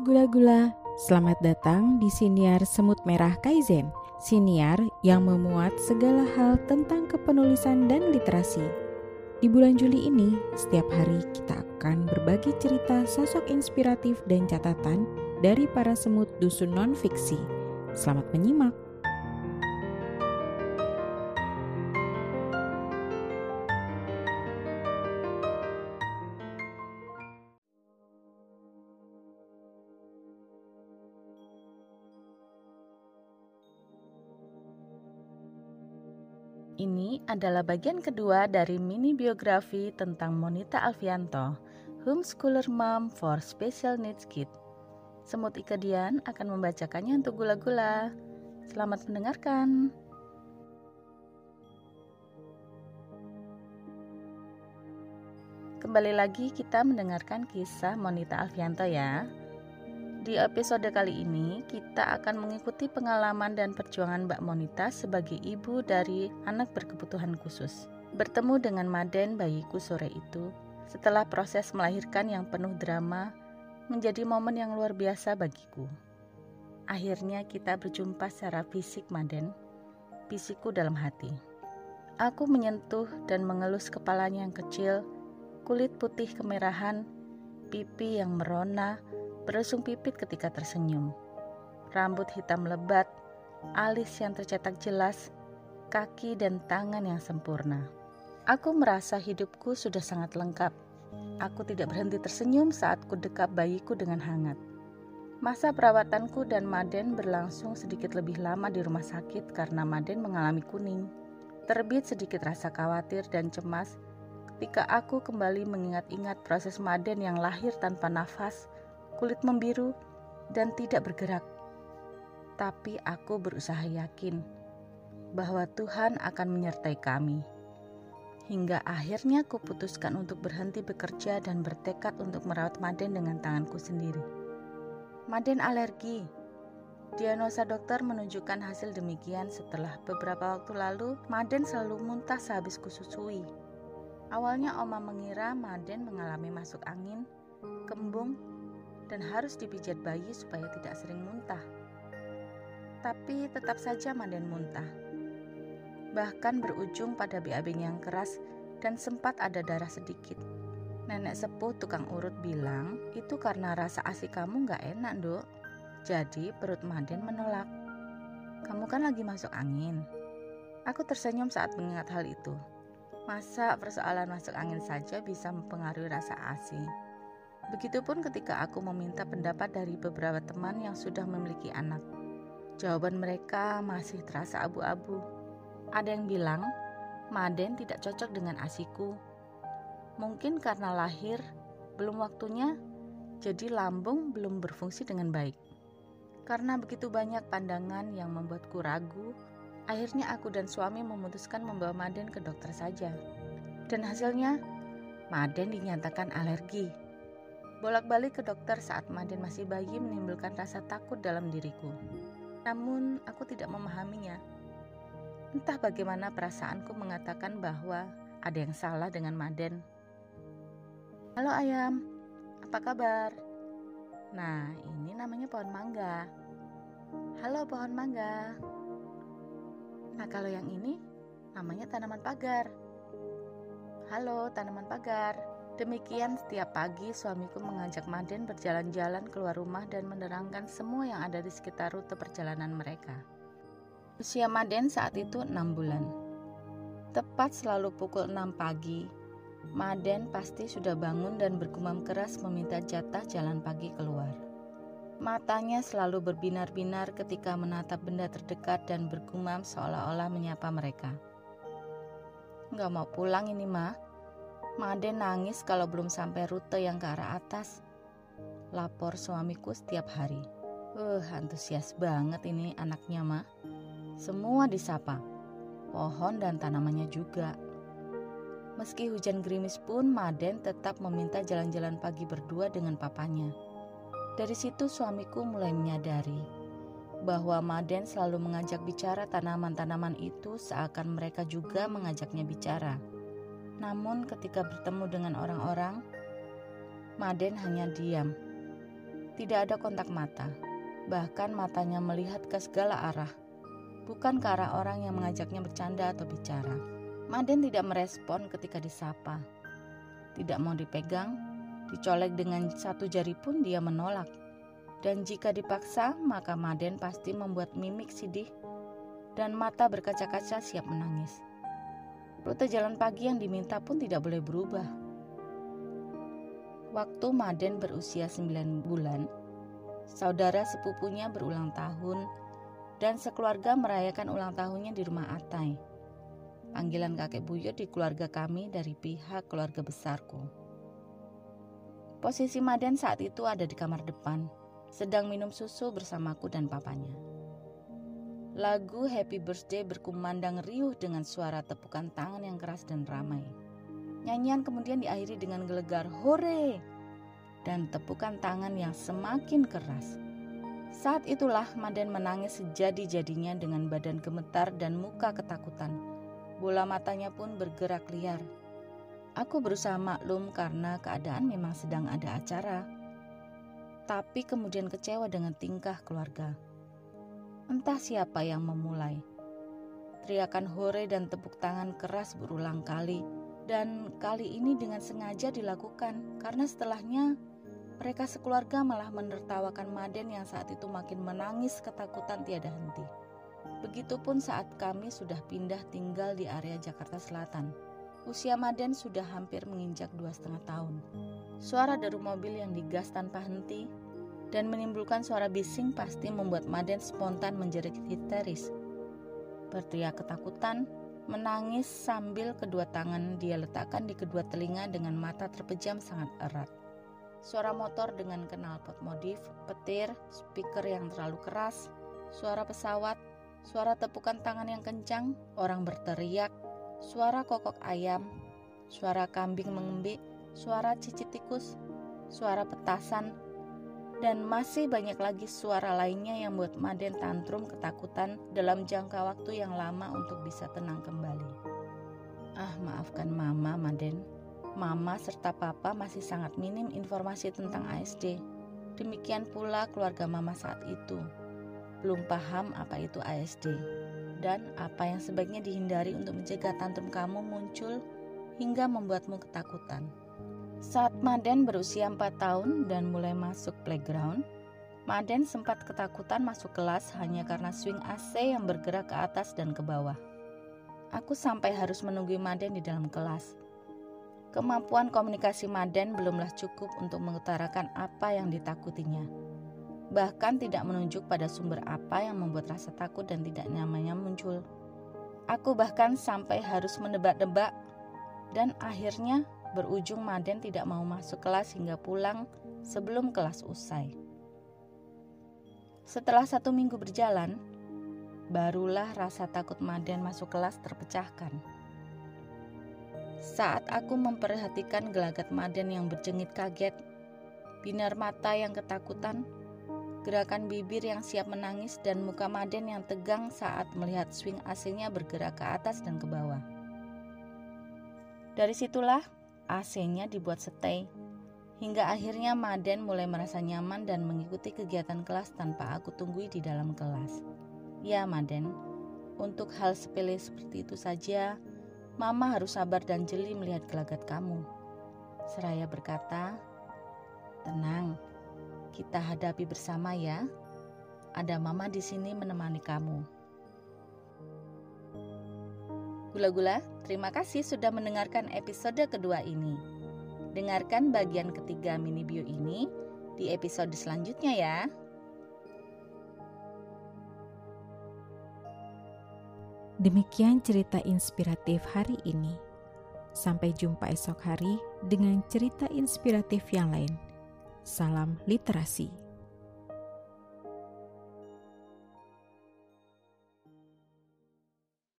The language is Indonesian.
Gula-gula, selamat datang di Siniar Semut Merah Kaizen. Siniar yang memuat segala hal tentang kepenulisan dan literasi. Di bulan Juli ini, setiap hari kita akan berbagi cerita sosok inspiratif dan catatan dari para semut dusun non-fiksi. Selamat menyimak. Ini adalah bagian kedua dari mini biografi tentang Monita Alfianto, homeschooler mom for special needs kid. Semut Ikedian akan membacakannya untuk gula-gula. Selamat mendengarkan. Kembali lagi kita mendengarkan kisah Monita Alfianto ya. Di episode kali ini, kita akan mengikuti pengalaman dan perjuangan Mbak Monita sebagai ibu dari anak berkebutuhan khusus. Bertemu dengan Maden bayiku sore itu, setelah proses melahirkan yang penuh drama, menjadi momen yang luar biasa bagiku. Akhirnya kita berjumpa secara fisik Maden, fisikku dalam hati. Aku menyentuh dan mengelus kepalanya yang kecil, kulit putih kemerahan, pipi yang merona, berusung pipit ketika tersenyum. Rambut hitam lebat, alis yang tercetak jelas, kaki dan tangan yang sempurna. Aku merasa hidupku sudah sangat lengkap. Aku tidak berhenti tersenyum saat ku dekap bayiku dengan hangat. Masa perawatanku dan Maden berlangsung sedikit lebih lama di rumah sakit karena Maden mengalami kuning. Terbit sedikit rasa khawatir dan cemas ketika aku kembali mengingat-ingat proses Maden yang lahir tanpa nafas kulit membiru, dan tidak bergerak. Tapi aku berusaha yakin bahwa Tuhan akan menyertai kami. Hingga akhirnya kuputuskan untuk berhenti bekerja dan bertekad untuk merawat Maden dengan tanganku sendiri. Maden alergi. Diagnosa dokter menunjukkan hasil demikian setelah beberapa waktu lalu Maden selalu muntah sehabis kususui. Awalnya Oma mengira Maden mengalami masuk angin, kembung, dan harus dipijat bayi supaya tidak sering muntah. Tapi tetap saja Manden muntah. Bahkan berujung pada BAB yang keras dan sempat ada darah sedikit. Nenek sepuh tukang urut bilang, itu karena rasa asi kamu gak enak dok. Jadi perut Manden menolak. Kamu kan lagi masuk angin. Aku tersenyum saat mengingat hal itu. Masa persoalan masuk angin saja bisa mempengaruhi rasa asi? Begitupun ketika aku meminta pendapat dari beberapa teman yang sudah memiliki anak. Jawaban mereka masih terasa abu-abu. Ada yang bilang, Maden tidak cocok dengan asiku. Mungkin karena lahir, belum waktunya, jadi lambung belum berfungsi dengan baik. Karena begitu banyak pandangan yang membuatku ragu, akhirnya aku dan suami memutuskan membawa Maden ke dokter saja. Dan hasilnya, Maden dinyatakan alergi Bolak-balik ke dokter saat Maden masih bayi menimbulkan rasa takut dalam diriku. Namun, aku tidak memahaminya. Entah bagaimana perasaanku mengatakan bahwa ada yang salah dengan Maden. Halo ayam, apa kabar? Nah, ini namanya pohon mangga. Halo pohon mangga. Nah, kalau yang ini namanya tanaman pagar. Halo tanaman pagar. Demikian setiap pagi suamiku mengajak Maden berjalan-jalan keluar rumah dan menerangkan semua yang ada di sekitar rute perjalanan mereka. Usia Maden saat itu 6 bulan. Tepat selalu pukul 6 pagi, Maden pasti sudah bangun dan bergumam keras meminta jatah jalan pagi keluar. Matanya selalu berbinar-binar ketika menatap benda terdekat dan bergumam seolah-olah menyapa mereka. Gak mau pulang ini mah, Made nangis kalau belum sampai rute yang ke arah atas. Lapor suamiku setiap hari. Uh, antusias banget ini anaknya, Ma. Semua disapa. Pohon dan tanamannya juga. Meski hujan gerimis pun, Maden tetap meminta jalan-jalan pagi berdua dengan papanya. Dari situ suamiku mulai menyadari bahwa Maden selalu mengajak bicara tanaman-tanaman itu seakan mereka juga mengajaknya bicara. Namun ketika bertemu dengan orang-orang, Maden hanya diam. Tidak ada kontak mata, bahkan matanya melihat ke segala arah, bukan ke arah orang yang mengajaknya bercanda atau bicara. Maden tidak merespon ketika disapa. Tidak mau dipegang, dicolek dengan satu jari pun dia menolak. Dan jika dipaksa, maka Maden pasti membuat mimik sidih dan mata berkaca-kaca siap menangis. Rute jalan pagi yang diminta pun tidak boleh berubah. Waktu Maden berusia 9 bulan, saudara sepupunya berulang tahun dan sekeluarga merayakan ulang tahunnya di rumah Atai. Panggilan kakek buyut di keluarga kami dari pihak keluarga besarku. Posisi Maden saat itu ada di kamar depan, sedang minum susu bersamaku dan papanya. Lagu Happy Birthday berkumandang riuh dengan suara tepukan tangan yang keras dan ramai. Nyanyian kemudian diakhiri dengan gelegar hore dan tepukan tangan yang semakin keras. Saat itulah Maden menangis sejadi-jadinya dengan badan gemetar dan muka ketakutan. Bola matanya pun bergerak liar. Aku berusaha maklum karena keadaan memang sedang ada acara tapi kemudian kecewa dengan tingkah keluarga. Entah siapa yang memulai. Teriakan hore dan tepuk tangan keras berulang kali, dan kali ini dengan sengaja dilakukan karena setelahnya mereka sekeluarga malah menertawakan Maden yang saat itu makin menangis ketakutan tiada henti. Begitupun saat kami sudah pindah tinggal di area Jakarta Selatan. Usia Maden sudah hampir menginjak dua setengah tahun. Suara deru mobil yang digas tanpa henti dan menimbulkan suara bising pasti membuat Maden spontan menjerit histeris. Berteriak ketakutan, menangis sambil kedua tangan dia letakkan di kedua telinga dengan mata terpejam sangat erat. Suara motor dengan knalpot modif, petir, speaker yang terlalu keras, suara pesawat, suara tepukan tangan yang kencang, orang berteriak, suara kokok ayam, suara kambing mengembik, suara cicit tikus, suara petasan, dan masih banyak lagi suara lainnya yang membuat Maden tantrum ketakutan dalam jangka waktu yang lama untuk bisa tenang kembali. Ah, maafkan Mama, Maden. Mama serta Papa masih sangat minim informasi tentang ASD. Demikian pula keluarga Mama saat itu. Belum paham apa itu ASD dan apa yang sebaiknya dihindari untuk mencegah tantrum kamu muncul hingga membuatmu ketakutan. Saat Maden berusia 4 tahun dan mulai masuk playground, Maden sempat ketakutan masuk kelas hanya karena swing AC yang bergerak ke atas dan ke bawah. Aku sampai harus menunggu Maden di dalam kelas. Kemampuan komunikasi Maden belumlah cukup untuk mengutarakan apa yang ditakutinya. Bahkan tidak menunjuk pada sumber apa yang membuat rasa takut dan tidak nyamannya muncul. Aku bahkan sampai harus menebak-nebak dan akhirnya Berujung Maden tidak mau masuk kelas hingga pulang sebelum kelas usai. Setelah satu minggu berjalan, barulah rasa takut Maden masuk kelas terpecahkan. Saat aku memperhatikan gelagat Maden yang berjengit kaget, binar mata yang ketakutan, gerakan bibir yang siap menangis, dan muka Maden yang tegang saat melihat swing AC-nya bergerak ke atas dan ke bawah. Dari situlah AC-nya dibuat stay. Hingga akhirnya Maden mulai merasa nyaman dan mengikuti kegiatan kelas tanpa aku tunggui di dalam kelas. Ya Maden, untuk hal sepele seperti itu saja, Mama harus sabar dan jeli melihat gelagat kamu. Seraya berkata, Tenang, kita hadapi bersama ya. Ada Mama di sini menemani kamu. Gula-gula, terima kasih sudah mendengarkan episode kedua ini. Dengarkan bagian ketiga mini bio ini di episode selanjutnya ya. Demikian cerita inspiratif hari ini. Sampai jumpa esok hari dengan cerita inspiratif yang lain. Salam literasi.